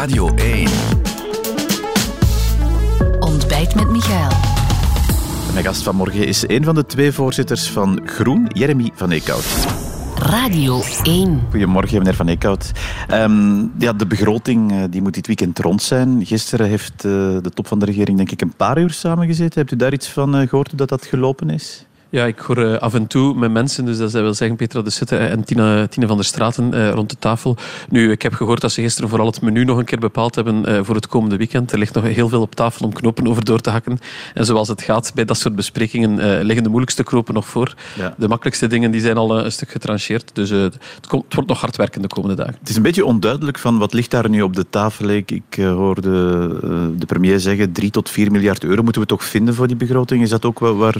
Radio 1. Ontbijt met Michael. Mijn gast vanmorgen is een van de twee voorzitters van Groen, Jeremy van Eekhout. Radio 1. Goedemorgen, meneer Van Eekhout. Ehm, ja, de begroting eh, die moet dit weekend rond zijn. Gisteren heeft eh, de top van de regering denk ik een paar uur samengezeten. Hebt u daar iets van eh, gehoord hoe dat, dat gelopen is? Ja, ik hoor uh, af en toe met mensen, dus dat wil zeggen Petra de Sutte en Tine, Tine van der Straten uh, rond de tafel. Nu, ik heb gehoord dat ze gisteren vooral het menu nog een keer bepaald hebben uh, voor het komende weekend. Er ligt nog heel veel op tafel om knopen over door te hakken. En zoals het gaat bij dat soort besprekingen liggen de moeilijkste knopen nog voor. Ja. De makkelijkste dingen die zijn al een stuk getrancheerd. Dus het, komt, het, wordt nog hard werken de komende dagen. Het is een beetje onduidelijk van wat ligt daar nu op de tafel. Ik, ik hoorde de premier zeggen 3 tot 4 miljard euro moeten we toch vinden voor die begroting. Is dat ook waar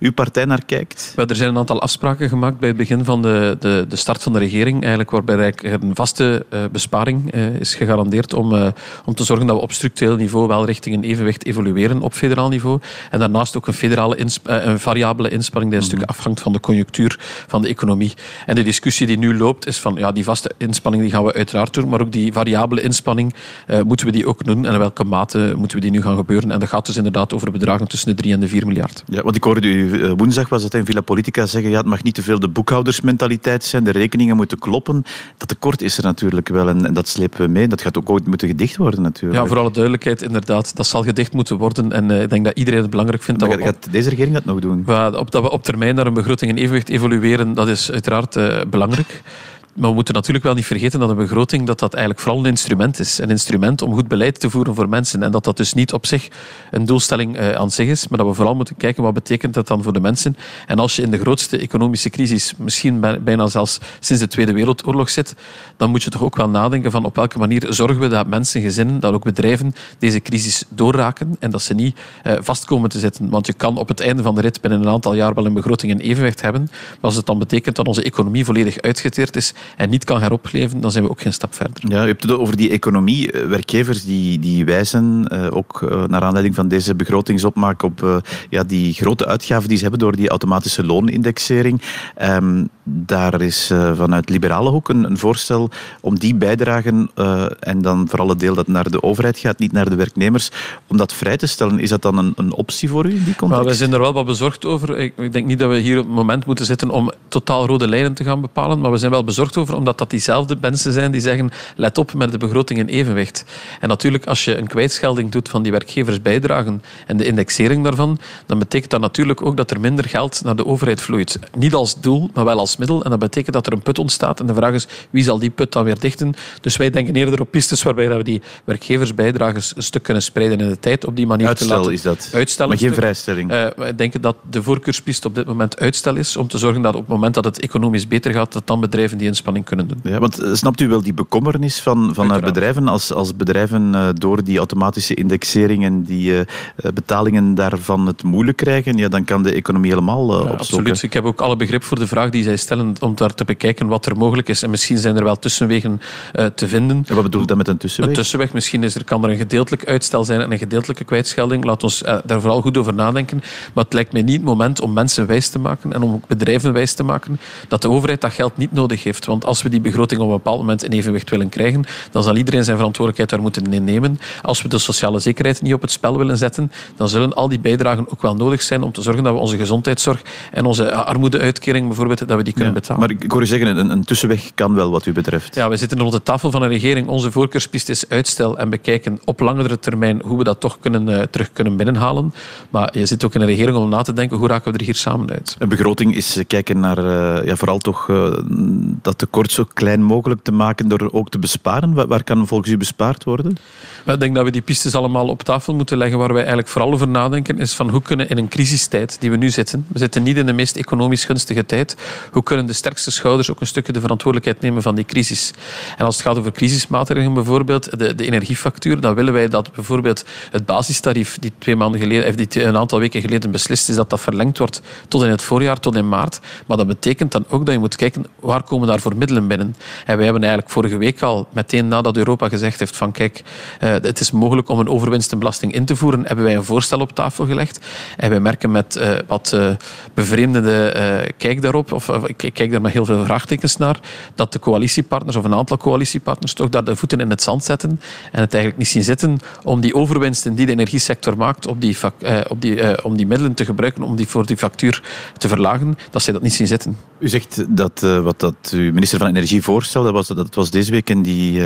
uw partij naar kijkt? er zijn een aantal afspraken gemaakt bij het begin van de, de, de start van de regering, eigenlijk waarbij een vaste uh, besparing uh, is gegarandeerd om, uh, om te zorgen dat we op structureel niveau wel richting een evenwicht evolueren op federaal niveau. En daarnaast ook een, federale een variabele inspanning die een stuk mhm. afhangt van de conjunctuur van de economie. En de discussie die nu loopt is van ja, die vaste inspanning die gaan we uiteraard doen, maar ook die variabele inspanning moeten we die ook doen en in welke mate moeten we die nu gaan gebeuren. En dat gaat dus inderdaad over bedragen tussen de 3 en de 4 miljard. Ja, want ik hoorde u woensdag was het in Villa Politica zeggen, ja, het mag niet te veel de boekhoudersmentaliteit zijn, de rekeningen moeten kloppen. Dat tekort is er natuurlijk wel en, en dat slepen we mee. Dat gaat ook ooit moeten gedicht worden natuurlijk. Ja, voor alle duidelijkheid, inderdaad. Dat zal gedicht moeten worden en uh, ik denk dat iedereen het belangrijk vindt. Maar dat gaat deze regering dat nog doen? Op, dat we op termijn naar een begroting in evenwicht evolueren, dat is uiteraard uh, belangrijk. Maar we moeten natuurlijk wel niet vergeten dat een begroting dat dat eigenlijk vooral een instrument is. Een instrument om goed beleid te voeren voor mensen. En dat dat dus niet op zich een doelstelling uh, aan zich is, maar dat we vooral moeten kijken wat betekent dat dan voor de mensen. En als je in de grootste economische crisis, misschien bijna zelfs sinds de Tweede Wereldoorlog zit, dan moet je toch ook wel nadenken van op welke manier zorgen we dat mensen, gezinnen, dat ook bedrijven deze crisis doorraken en dat ze niet uh, vastkomen te zitten. Want je kan op het einde van de rit binnen een aantal jaar wel een begroting in evenwicht hebben, maar als het dan betekent dat onze economie volledig uitgeteerd is, en niet kan heropleven, dan zijn we ook geen stap verder. Ja, u hebt het over die economie. Eh, werkgevers die, die wijzen, uh, ook uh, naar aanleiding van deze begrotingsopmaak, op ja, die grote uitgaven die ze hebben door die automatische loonindexering. Um, daar is vanuit liberale hoek een, een, voorstel om die bijdragen, en dan vooral het deel dat naar de overheid gaat, niet naar de werknemers, om dat vrij te stellen. Is dat dan een, een optie voor u in die context? wij zijn er wel wat bezorgd over. Ik, ik denk niet dat we hier op het moment moeten zitten om totaal rode lijnen te gaan bepalen, maar we zijn wel bezorgd over, omdat dat diezelfde mensen zijn die zeggen let op met de begroting in evenwicht. En natuurlijk, als je een kwijtschelding doet van die werkgeversbijdragen en de indexering daarvan, dan betekent dat natuurlijk ook dat er minder geld naar de overheid vloeit. Niet als doel, maar wel als middel. En dat betekent dat er een put ontstaat. En de vraag is, wie zal die put dan weer dichten? Dus wij denken eerder op pistes waarbij we die werkgeversbijdragen een stuk kunnen spreiden in de tijd. Op die manier uitstel te laten is dat. Maar geen vrijstelling. Uh, wij denken dat de voorkeurspiste op dit moment uitstel is, om te zorgen dat op het moment dat het economisch beter gaat, dat dan bedrijven die inspanning kunnen doen. Ja, want eh, snapt u wel die bekommernis van, van bedrijven als, als bedrijven uh, door die automatische indexering en die uh, betalingen daarvan het moeilijk krijgen, ja, dan kan de economie helemaal ja, Absoluut. Ik heb ook alle begrip voor de vraag die zij stellen om daar te bekijken wat er mogelijk is. En misschien zijn er wel tussenwegen te vinden. En wat bedoel je dan met een tussenweg? Een tussenweg. Misschien is er, kan er een gedeeltelijk uitstel zijn en een gedeeltelijke kwijtschelding. Laat ons daar vooral goed over nadenken. Maar het lijkt mij niet het moment om mensen wijs te maken en om bedrijven wijs te maken dat de overheid dat geld niet nodig heeft. Want als we die begroting op een bepaald moment in evenwicht willen krijgen, dan zal iedereen zijn verantwoordelijkheid daar moeten nemen. Als we de sociale zekerheid niet op het spel willen zetten, dan zullen al die bijdragen ook wel nodig zijn om te zorgen dat we onze gezondheidszorg en onze armoedeuitkering bijvoorbeeld, dat we die kunnen betalen. Maar ik hoor u zeggen, een, een, tussenweg kan wel wat u betreft. Ja, we zitten rond de tafel van een regering. Onze voorkeurspiste is uitstel en bekijken op langere termijn hoe we dat toch kunnen, uh, terug kunnen binnenhalen. Maar je zit ook in een regering om na te denken, hoe raken we er hier samen uit? Een begroting is kijken naar uh, ja, vooral toch uh, dat tekort zo klein mogelijk te maken door ook te besparen? Waar kan volgens u bespaard worden? Ik denk dat we die pistes allemaal op tafel moeten leggen. Waar wij eigenlijk vooral over nadenken is van hoe kunnen in een crisistijd die we nu zitten, we zitten niet in de meest economisch gunstige tijd, hoe kunnen de sterkste schouders ook een stukje de verantwoordelijkheid nemen van die crisis? En als het gaat over crisismaatregelen bijvoorbeeld, de, de energiefactuur, dan willen wij dat bijvoorbeeld het basistarief die twee maanden geleden, die een aantal weken geleden beslist is, dat dat verlengd wordt tot in het voorjaar, tot in maart. Maar dat betekent dan ook dat je moet kijken waar komen daar voor middelen binnen? En wij hebben eigenlijk vorige week al, meteen nadat Europa gezegd heeft van kijk, uh, het is mogelijk om een overwinstenbelasting in te voeren, hebben wij een voorstel op tafel gelegd. En wij merken met uh, wat uh, bevreemdende kijk daarop, of ik kijk daar met heel veel vraagtekens naar, dat de coalitiepartners of een aantal coalitiepartners toch daar de voeten in het zand zetten en het eigenlijk niet zien zitten om die overwinsten die de energiesector maakt, op die, op die, om die middelen te gebruiken om die voor die factuur te verlagen, dat zij dat niet zien zitten. U zegt dat wat dat uw minister van Energie voorstelde, dat was, dat was deze week en die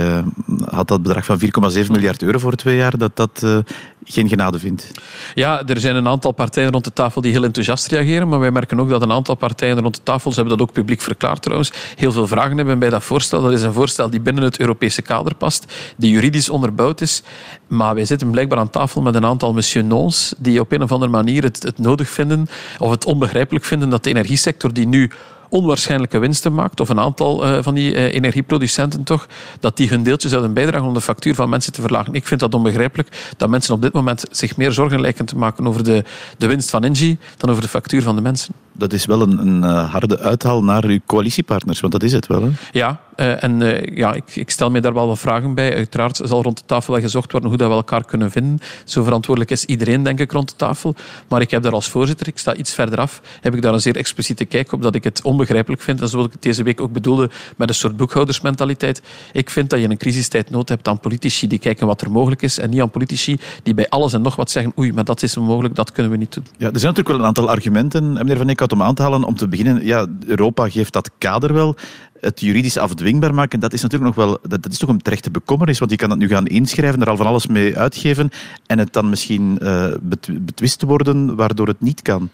had dat bedrag van 4,7 miljard euro voor twee jaar, dat dat uh, geen genade vindt. Ja, er zijn een aantal partijen rond de tafel die heel enthousiast reageren, maar wij merken ook dat een aantal partijen rond de tafel, ze hebben dat ook publiek verklaard trouwens, heel veel vragen hebben bij dat voorstel. Dat is een voorstel die binnen het Europese kader past, die juridisch onderbouwd is, maar wij zitten blijkbaar aan tafel met een aantal monsieur nons die op een of andere manier het, het nodig vinden of het onbegrijpelijk vinden dat de energiesector die nu onwaarschijnlijke winsten maakt, of een aantal uh, van die uh, energieproducenten toch, dat die hun deeltje zouden bijdragen om de factuur van mensen te verlagen. Ik vind dat onbegrijpelijk dat mensen op dit moment zich meer zorgen lijken te maken over de, de winst van Engie dan over de factuur van de mensen. Dat is wel een, een uh, harde uithaal naar uw coalitiepartners, want dat is het wel. Hè? Ja, en ja, ik, ik, stel me daar wel wat vragen bij. Uiteraard zal rond de tafel wel gezocht worden hoe dat we elkaar kunnen vinden. Zo verantwoordelijk is iedereen, denk ik, rond de tafel. Maar ik heb daar als voorzitter, ik sta iets verder af, heb ik daar een zeer expliciete kijk op dat ik het onbegrijpelijk vind. En zoals ik het deze week ook bedoelde met een soort boekhoudersmentaliteit. Ik vind dat je in een crisistijd nood hebt aan politici die kijken wat er mogelijk is en niet aan politici die bij alles en nog wat zeggen oei, maar dat is onmogelijk, dat kunnen we niet doen. Ja, er zijn natuurlijk wel een aantal argumenten, meneer Van Om aan te halen. Om te beginnen, ja, Europa geeft dat kader wel het juridisch afdwingbaar maken, dat is natuurlijk nog wel dat, dat is toch een terechte bekommernis, want je kan dat nu gaan inschrijven, er al van alles mee uitgeven en het dan misschien uh, betwist worden, waardoor het niet kan.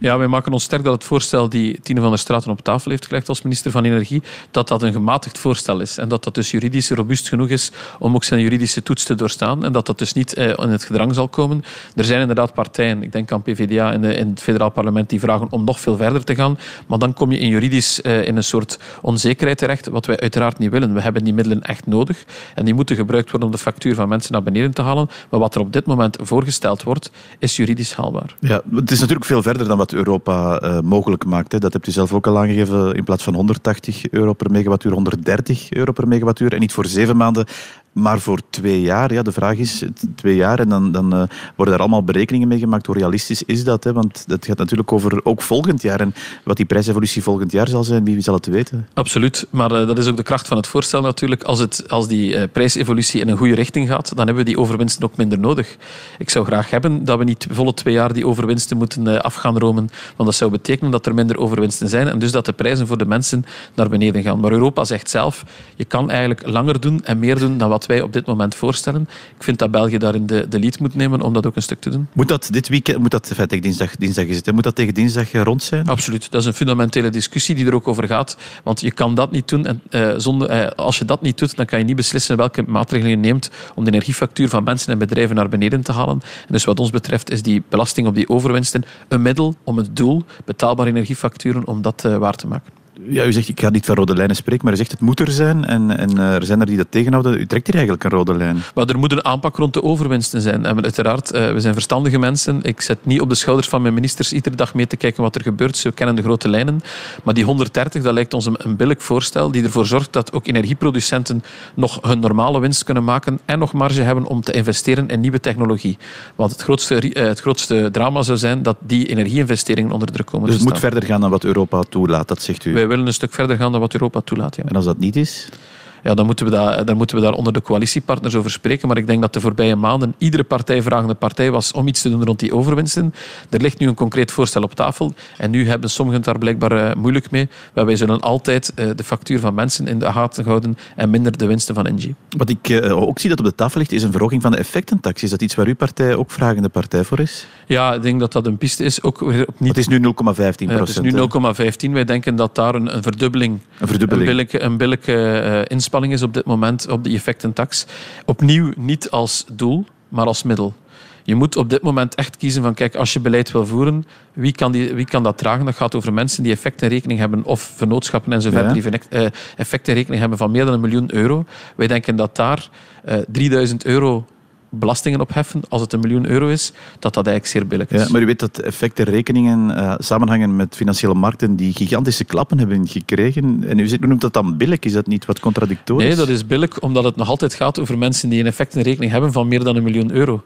Ja, wij maken ons sterk dat het voorstel die Tine van der Straten op tafel heeft gelegd als minister van Energie, dat dat een gematigd voorstel is. En dat dat dus juridisch robuust genoeg is om ook zijn juridische toets te doorstaan. En dat dat dus niet eh, in het gedrang zal komen. Er zijn inderdaad partijen, ik denk aan PvdA de, in het federaal parlement, die vragen om nog veel verder te gaan. Maar dan kom je in juridisch eh, in een soort onzekerheid terecht, wat wij uiteraard niet willen. We hebben die middelen echt nodig. En die moeten gebruikt worden om de factuur van mensen naar beneden te halen. Maar wat er op dit moment voorgesteld wordt, is juridisch haalbaar. Ja, het is natuurlijk veel verder dan wat Europa uh, mogelijk maakt. Dat hebt u zelf ook al aangegeven. In plaats van 180 euro per megawattuur, 130 euro per megawattuur. En niet voor zeven maanden, maar voor twee jaar. Ja, de vraag is, twee jaar en dan, dan uh, worden er allemaal berekeningen mee gemaakt. Hoe realistisch is dat? Hè? Want het gaat natuurlijk over ook volgend jaar. En wat die prijsevolutie volgend jaar zal zijn, wie, zal het weten? Absoluut. Maar uh, dat is ook de kracht van het voorstel natuurlijk. Als, het, als die uh, prijsevolutie in een goede richting gaat, dan hebben we die overwinsten ook minder nodig. Ik zou graag hebben dat we niet volle twee jaar die overwinsten moeten af gaan romen. Want dat zou betekenen dat er minder overwinsten zijn. En dus dat de prijzen voor de mensen naar beneden gaan. Maar Europa zegt zelf, je kan eigenlijk langer doen en meer doen dan wat wat wij op dit moment voorstellen. Ik vind dat België daarin de, de lead moet nemen om dat ook een stuk te doen. Moet dat dit weekend, moet dat tegen dinsdag, dinsdag is het, moet dat tegen dinsdag eh, rond zijn? Absoluut. Dat is een fundamentele discussie die er ook over gaat. Want je kan dat niet doen. En, uh, zonder, uh, als je dat niet doet, dan kan je niet beslissen welke maatregelen je neemt om de energiefactuur van mensen en bedrijven naar beneden te halen. En dus wat ons betreft is die belasting op die overwinsten een middel om het doel, betaalbare energiefacturen, om dat waar te maken ja, u zegt, ik ga niet van rode lijnen spreken, maar u zegt het moet er zijn en, en eh, er zijn er die dat tegenhouden. U trekt hier eigenlijk een rode lijn. Maar er moet een aanpak rond de overwinsten zijn. En uiteraard, uh, we zijn verstandige mensen. Ik zet niet op de schouders van mijn ministers iedere dag mee te kijken wat er gebeurt. Ze kennen de grote lijnen. Maar die 130, dat lijkt ons een, een billig voorstel die ervoor zorgt dat ook energieproducenten nog hun normale winst kunnen maken en nog marge hebben om te investeren in nieuwe technologie. Want het grootste, uh, het grootste drama zou zijn dat die energieinvesteringen onder druk komen dus het moet verder gaan dan wat Europa toelaat, dat zegt u? Wij willen een stuk verder gaan dan wat Europa toelaat. En als dat niet is? Ja, dan, moeten we daar, dan moeten we daar onder de coalitiepartners over spreken. Maar ik denk dat de voorbije maanden iedere partij vragende partij was om iets te doen rond die overwinsten. Er ligt nu een concreet voorstel op tafel. En nu hebben sommigen daar blijkbaar uh, moeilijk mee. Maar wij zullen altijd uh, de factuur van mensen in de gaten houden en minder de winsten van Engie. Wat ik uh, ook zie dat op de tafel ligt, is een verhoging van de effectentax. Is dat iets waar uw partij ook vragende partij voor is? Ja, ik denk dat dat een piste is. Ook weer Het is nu 0,15 procent. het is nu 0,15. Wij denken dat daar een, een verdubbeling, een, verdubbeling. een billijke, een billijke inspanning is op dit moment op die effectentax. Opnieuw niet als doel, maar als middel. Je moet op dit moment echt kiezen van, kijk, als je beleid wil voeren, wie kan, die, wie kan dat dragen? Dat gaat over mensen die effectenrekening hebben, of vennootschappen en zo verder, ja. die uh, effectenrekening hebben van meer dan een miljoen euro. Wij denken dat daar uh, 3000 euro belastingen opheffen als het een miljoen euro is, dat dat eigenlijk zeer billig is. Ja, maar u weet dat effecten, rekeningen, uh, samenhangen met financiële markten die gigantische klappen hebben gekregen. En u noemt dat dan billig, is dat niet wat contradictorisch? Nee, dat is billig omdat het nog altijd gaat over mensen die een effectenrekening hebben van meer dan een miljoen euro.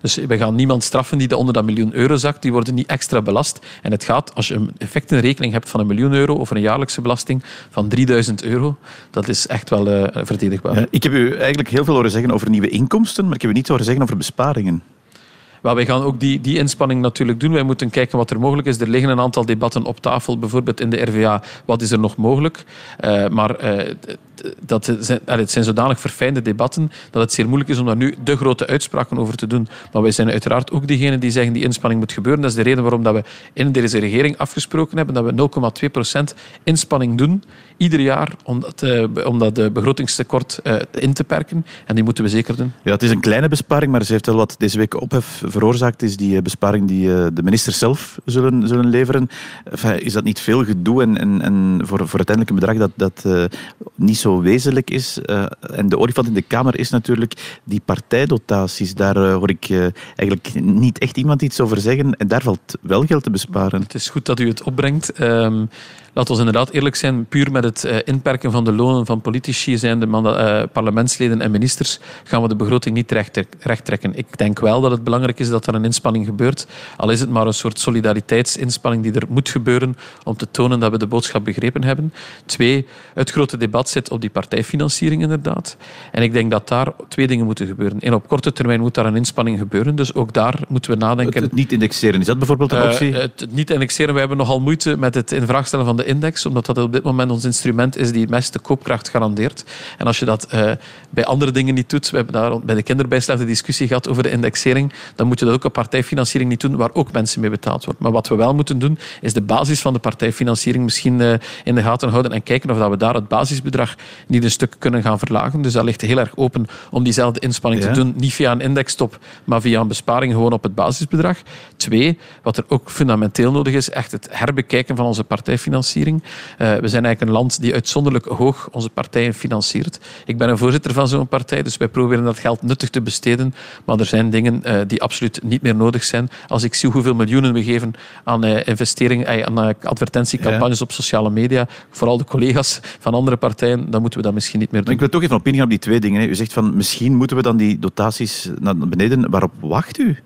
Dus we gaan niemand straffen die onder dat miljoen euro zakt. Die worden niet extra belast. En het gaat, als je een effectenrekening hebt van een miljoen euro over een jaarlijkse belasting van 3000 euro, dat is echt wel uh, verdedigbaar. Ik heb u eigenlijk heel veel horen zeggen over nieuwe inkomsten, maar ik heb u niet horen zeggen over besparingen. Wel, wij gaan ook die, die inspanning natuurlijk doen. Wij moeten kijken wat er mogelijk is. Er liggen een aantal debatten op tafel, bijvoorbeeld in de RVA. Wat is er nog mogelijk? Uh, maar uh, dat zijn, het zijn zodanig verfijnde debatten dat het zeer moeilijk is om daar nu de grote uitspraken over te doen. Maar wij zijn uiteraard ook diegenen die zeggen die inspanning moet gebeuren. Dat is de reden waarom dat we in deze regering afgesproken hebben dat we 0,2% inspanning doen ieder jaar om dat, uh, om dat de begrotingstekort uh, in te perken. En die moeten we zeker doen. Ja, het is een kleine besparing, maar ze heeft wel wat deze week ophef veroorzaakt. Is die eh, besparing die de ministers zelf zullen, zullen leveren. Enfin, is dat niet veel gedoe en, en, en voor, voor uiteindelijk een bedrag dat, dat niet zo wezenlijk is? en de olifant in de Kamer is natuurlijk die partijdotaties. Daar hoor ik eigenlijk niet echt iemand iets over zeggen. En daar valt wel geld te besparen. Het is goed dat u het opbrengt. Um, laten we inderdaad eerlijk zijn, puur met het uh, inperken van de lonen van politici, zijn de uh, parlementsleden en ministers, gaan we de begroting niet recht, trekken. Ik denk wel dat het belangrijk is dat er een inspanning gebeurt, al is het maar een soort solidaritetsinspanning die er moet gebeuren om te tonen dat we de boodschap begrepen hebben. Twee, het grote debat zit op die partijfinanciering inderdaad. En ik denk dat daar twee dingen moeten gebeuren. Eén, op korte termijn moet daar een inspanning gebeuren, dus ook daar moeten we nadenken. Het, niet indexeren, is dat bijvoorbeeld een optie? Uh, het niet indexeren, we hebben nogal moeite met het in vraag stellen van de index, omdat dat op dit moment ons instrument is die het meeste koopkracht garandeert. En als je dat uh, bij andere dingen niet doet, we hebben daar bij de kinderbijslag de discussie gehad over de indexering, dan moet je dat ook op partijfinanciering niet doen, waar ook mensen mee betaald worden. Maar wat we wel moeten doen, is de basis van de partijfinanciering misschien uh, in de gaten houden en kijken of dat we daar het basisbedrag niet een stuk kunnen gaan verlagen. Dus dat ligt heel erg open om diezelfde inspanning ja. te doen, niet via een indextop, maar via een besparing gewoon op het basisbedrag. Twee, wat er ook fundamenteel nodig is, echt het herbekijken van onze partijfinanciering. Uh, we zijn eigenlijk een land die uitzonderlijk hoog onze partijen financiert. Ik ben een voorzitter van zo'n partij, dus wij proberen dat geld nuttig te besteden. Maar er zijn dingen uh, die absoluut niet meer nodig zijn. Als ik zie hoeveel miljoenen we geven aan uh, investeringen, aan advertentiecampagnes ja. op sociale media, vooral de collega's van andere partijen, dan moeten we dat misschien niet meer doen. Ik wil toch even op ingaan op die twee dingen. U zegt van misschien moeten we dan die dotaties naar beneden. Waarop wacht u?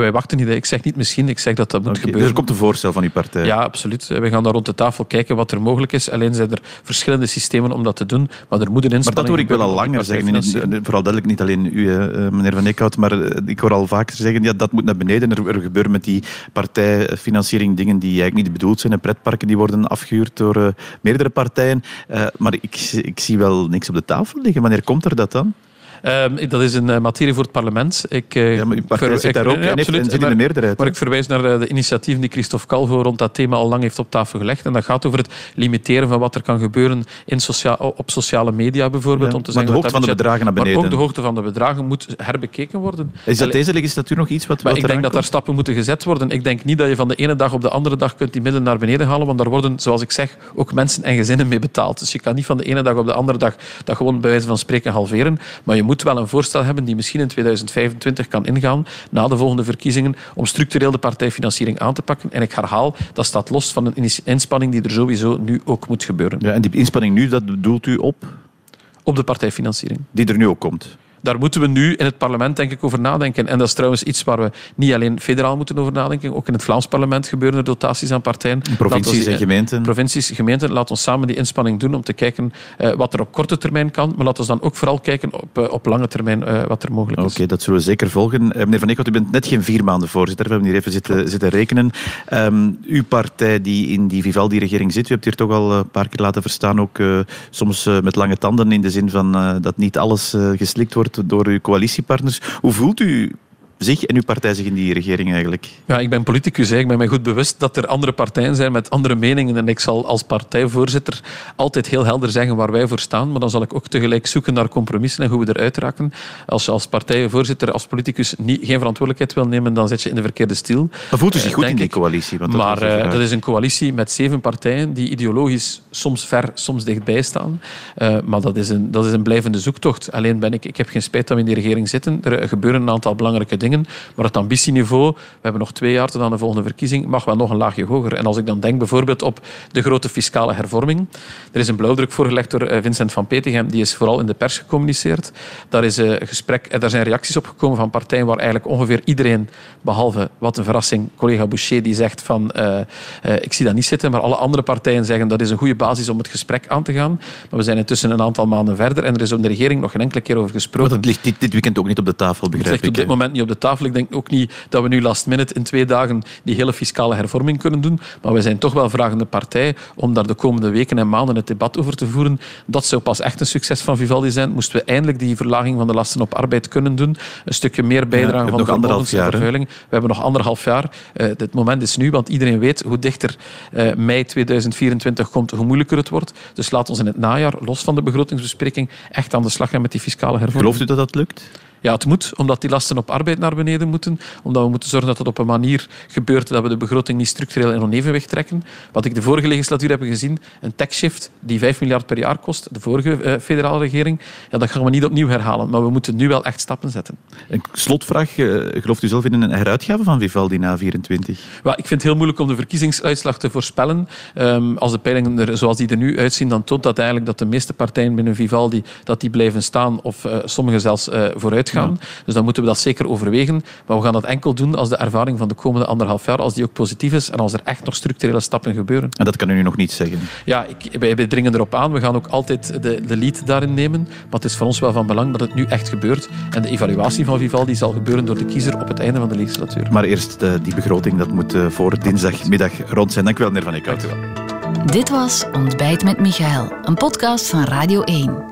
Wij wachten niet. Ik zeg niet misschien, ik zeg dat dat moet okay, gebeuren. Dus er komt een voorstel van die partij? Ja, absoluut. We gaan daar rond de tafel kijken wat er mogelijk is. Alleen zijn er verschillende systemen om dat te doen. Maar er moet een inspanning Maar dat hoor ik wel al langer zeggen. Vooral duidelijk niet alleen u, eh, meneer Van Eekhout, maar eh, ik hoor al vaker zeggen, ja, dat moet naar beneden. Er, er gebeuren met die partijfinanciering dingen die eigenlijk niet bedoeld zijn. En pretparken die worden afgehuurd door uh, meerdere partijen. Uh, maar ik, ik zie wel niks op de tafel liggen. Wanneer komt er dat dan? Um, dat is een uh, materie voor het parlement. Ik, uh, ja, maar uw partij zit daar ook en absoluut, zit in de meerderheid. Maar ik verwijs naar uh, de initiatieven die Christophe Calvo rond dat thema al lang heeft op tafel gelegd. En dat gaat over het limiteren van wat er kan gebeuren in socia op sociale media bijvoorbeeld. Ja, om te maar de hoogte van de bedragen naar beneden. Maar ook de hoogte van de bedragen moet herbekeken worden. Is dat deze legislatuur nog iets wat, maar wat Ik denk dat daar stappen moeten gezet worden. Ik denk niet dat je van de ene dag op de andere dag kunt die middelen naar beneden halen, want daar worden, zoals ik zeg, ook mensen en gezinnen mee betaald. Dus je kan niet van de ene dag op de andere dag dat gewoon bij wijze van spreken halveren. Maar je moet wel een voorstel hebben die misschien in 2025 kan ingaan, na de volgende verkiezingen, om structureel de partijfinanciering aan te pakken. En ik herhaal, dat staat los van een inspanning die er sowieso nu ook moet gebeuren. Ja, en die inspanning nu, dat bedoelt u op? Op de partijfinanciering. Die er nu ook komt? Daar moeten we nu in het parlement denk ik over nadenken. En dat is trouwens iets waar we niet alleen federaal moeten over nadenken. Ook in het Vlaams parlement gebeuren er dotaties aan partijen. Provincies en gemeenten. Provincies, gemeenten. Laten ons samen die inspanning doen om te kijken uh, wat er op korte termijn kan. Maar laten we dan ook vooral kijken op, uh, op lange termijn uh, wat er mogelijk is. Oké, okay, dat zullen we zeker volgen. meneer Van Eekhout, u bent net geen vier maanden voorzitter. We hebben hier even zitten, zitten rekenen. Um, uw partij die in die Vivaldi-regering zit, u hebt hier toch al een paar keer laten verstaan, ook soms met lange tanden in de zin van dat niet alles geslikt wordt door uw coalitiepartners. Hoe voelt u zich en uw partij zich in die regering eigenlijk? Ja, ik ben politicus. Hè. Ik ben mij goed bewust dat er andere partijen zijn met andere meningen. En ik zal als partijvoorzitter altijd heel helder zeggen waar wij voor staan. Maar dan zal ik ook tegelijk zoeken naar compromissen en hoe we eruit raken. Als je als partijvoorzitter, als politicus niet, geen verantwoordelijkheid wil nemen, dan zit je in de verkeerde stiel. Maar voelt u zich goed in die coalitie? Want maar dat, dat is een coalitie met zeven partijen die ideologisch soms ver, soms dichtbij staan. Uh, maar dat is, een, dat is een blijvende zoektocht. Alleen ben ik, ik heb geen spijt dat we in die regering zitten. Er gebeuren een aantal belangrijke dingen. Maar het ambitieniveau, we hebben nog twee jaar tot aan de volgende verkiezing, mag wel nog een laagje hoger. En als ik dan denk bijvoorbeeld op de grote fiscale hervorming. Er is een blauwdruk voorgelegd door eh, Vincent van Petegem. Die is vooral in de pers gecommuniceerd. Daar, is een gesprek, en daar zijn reacties op gekomen van partijen waar eigenlijk ongeveer iedereen, behalve, wat een verrassing, collega Boucher, die zegt van uh, uh, ik zie dat niet zitten. Maar alle andere partijen zeggen dat is een goede basis om het gesprek aan te gaan. Maar we zijn intussen een aantal maanden verder en er is in de regering nog geen enkele keer over gesproken. Maar dat ligt dit, dit weekend ook niet op de tafel, begrijp het ligt op dit moment niet op de tafel. Ik denk ook niet dat we nu last minute in twee dagen die hele fiscale hervorming kunnen doen. Maar we zijn toch wel vragende partij om daar de komende weken en maanden het debat over te voeren. Dat zou pas echt een succes van Vivaldi zijn. Moesten we eindelijk die verlaging van de lasten op arbeid kunnen doen. Een stukje meer bijdrage ja, van de vervuiling. We hebben nog anderhalf jaar. Uh, dit moment is nu, want iedereen weet hoe dichter uh, mei 2024 komt, hoe moeilijker het wordt. Dus laat ons in het najaar, los van de begrotingsbespreking, echt aan de slag gaan met die fiscale hervorming. Gelooft u dat dat lukt? Ja, het moet, omdat die lasten op arbeid naar beneden moeten. Omdat we moeten zorgen dat het op een manier gebeurt dat we de begroting niet structureel in onevenwicht trekken. Wat ik de vorige legislatuur heb gezien, een tax-shift die 5 miljard per jaar kost, de vorige uh, federale regering, ja, dat gaan we niet opnieuw herhalen. Maar we moeten nu wel echt stappen zetten. Een slotvraag. Uh, gelooft u zelf in een heruitgave van Vivaldi na 24? Well, ik vind het heel moeilijk om de verkiezingsuitslag te voorspellen. Um, als de peilingen er, zoals die er nu uitzien, dan toont dat eigenlijk dat de meeste partijen binnen Vivaldi dat die blijven staan of uh, sommigen zelfs vooruit gaan. Ja. Dus dan moeten we dat zeker overwegen. Maar we gaan dat enkel doen als de ervaring van de komende anderhalf jaar als die ook positief is en als er echt nog structurele stappen gebeuren. En dat kan u nu nog niet zeggen? Ja, ik, wij, wij dringen erop aan. We gaan ook altijd de, de lead daarin nemen. Maar het is voor ons wel van belang dat het nu echt gebeurt. En de evaluatie van Vivaldi zal gebeuren door de kiezer op het einde van de legislatuur. Maar eerst de, die begroting, dat moet uh, voor dinsdagmiddag rond zijn. Dank u wel, meneer Van Eekhout. Dit was Ontbijt met Michael, een podcast van Radio 1.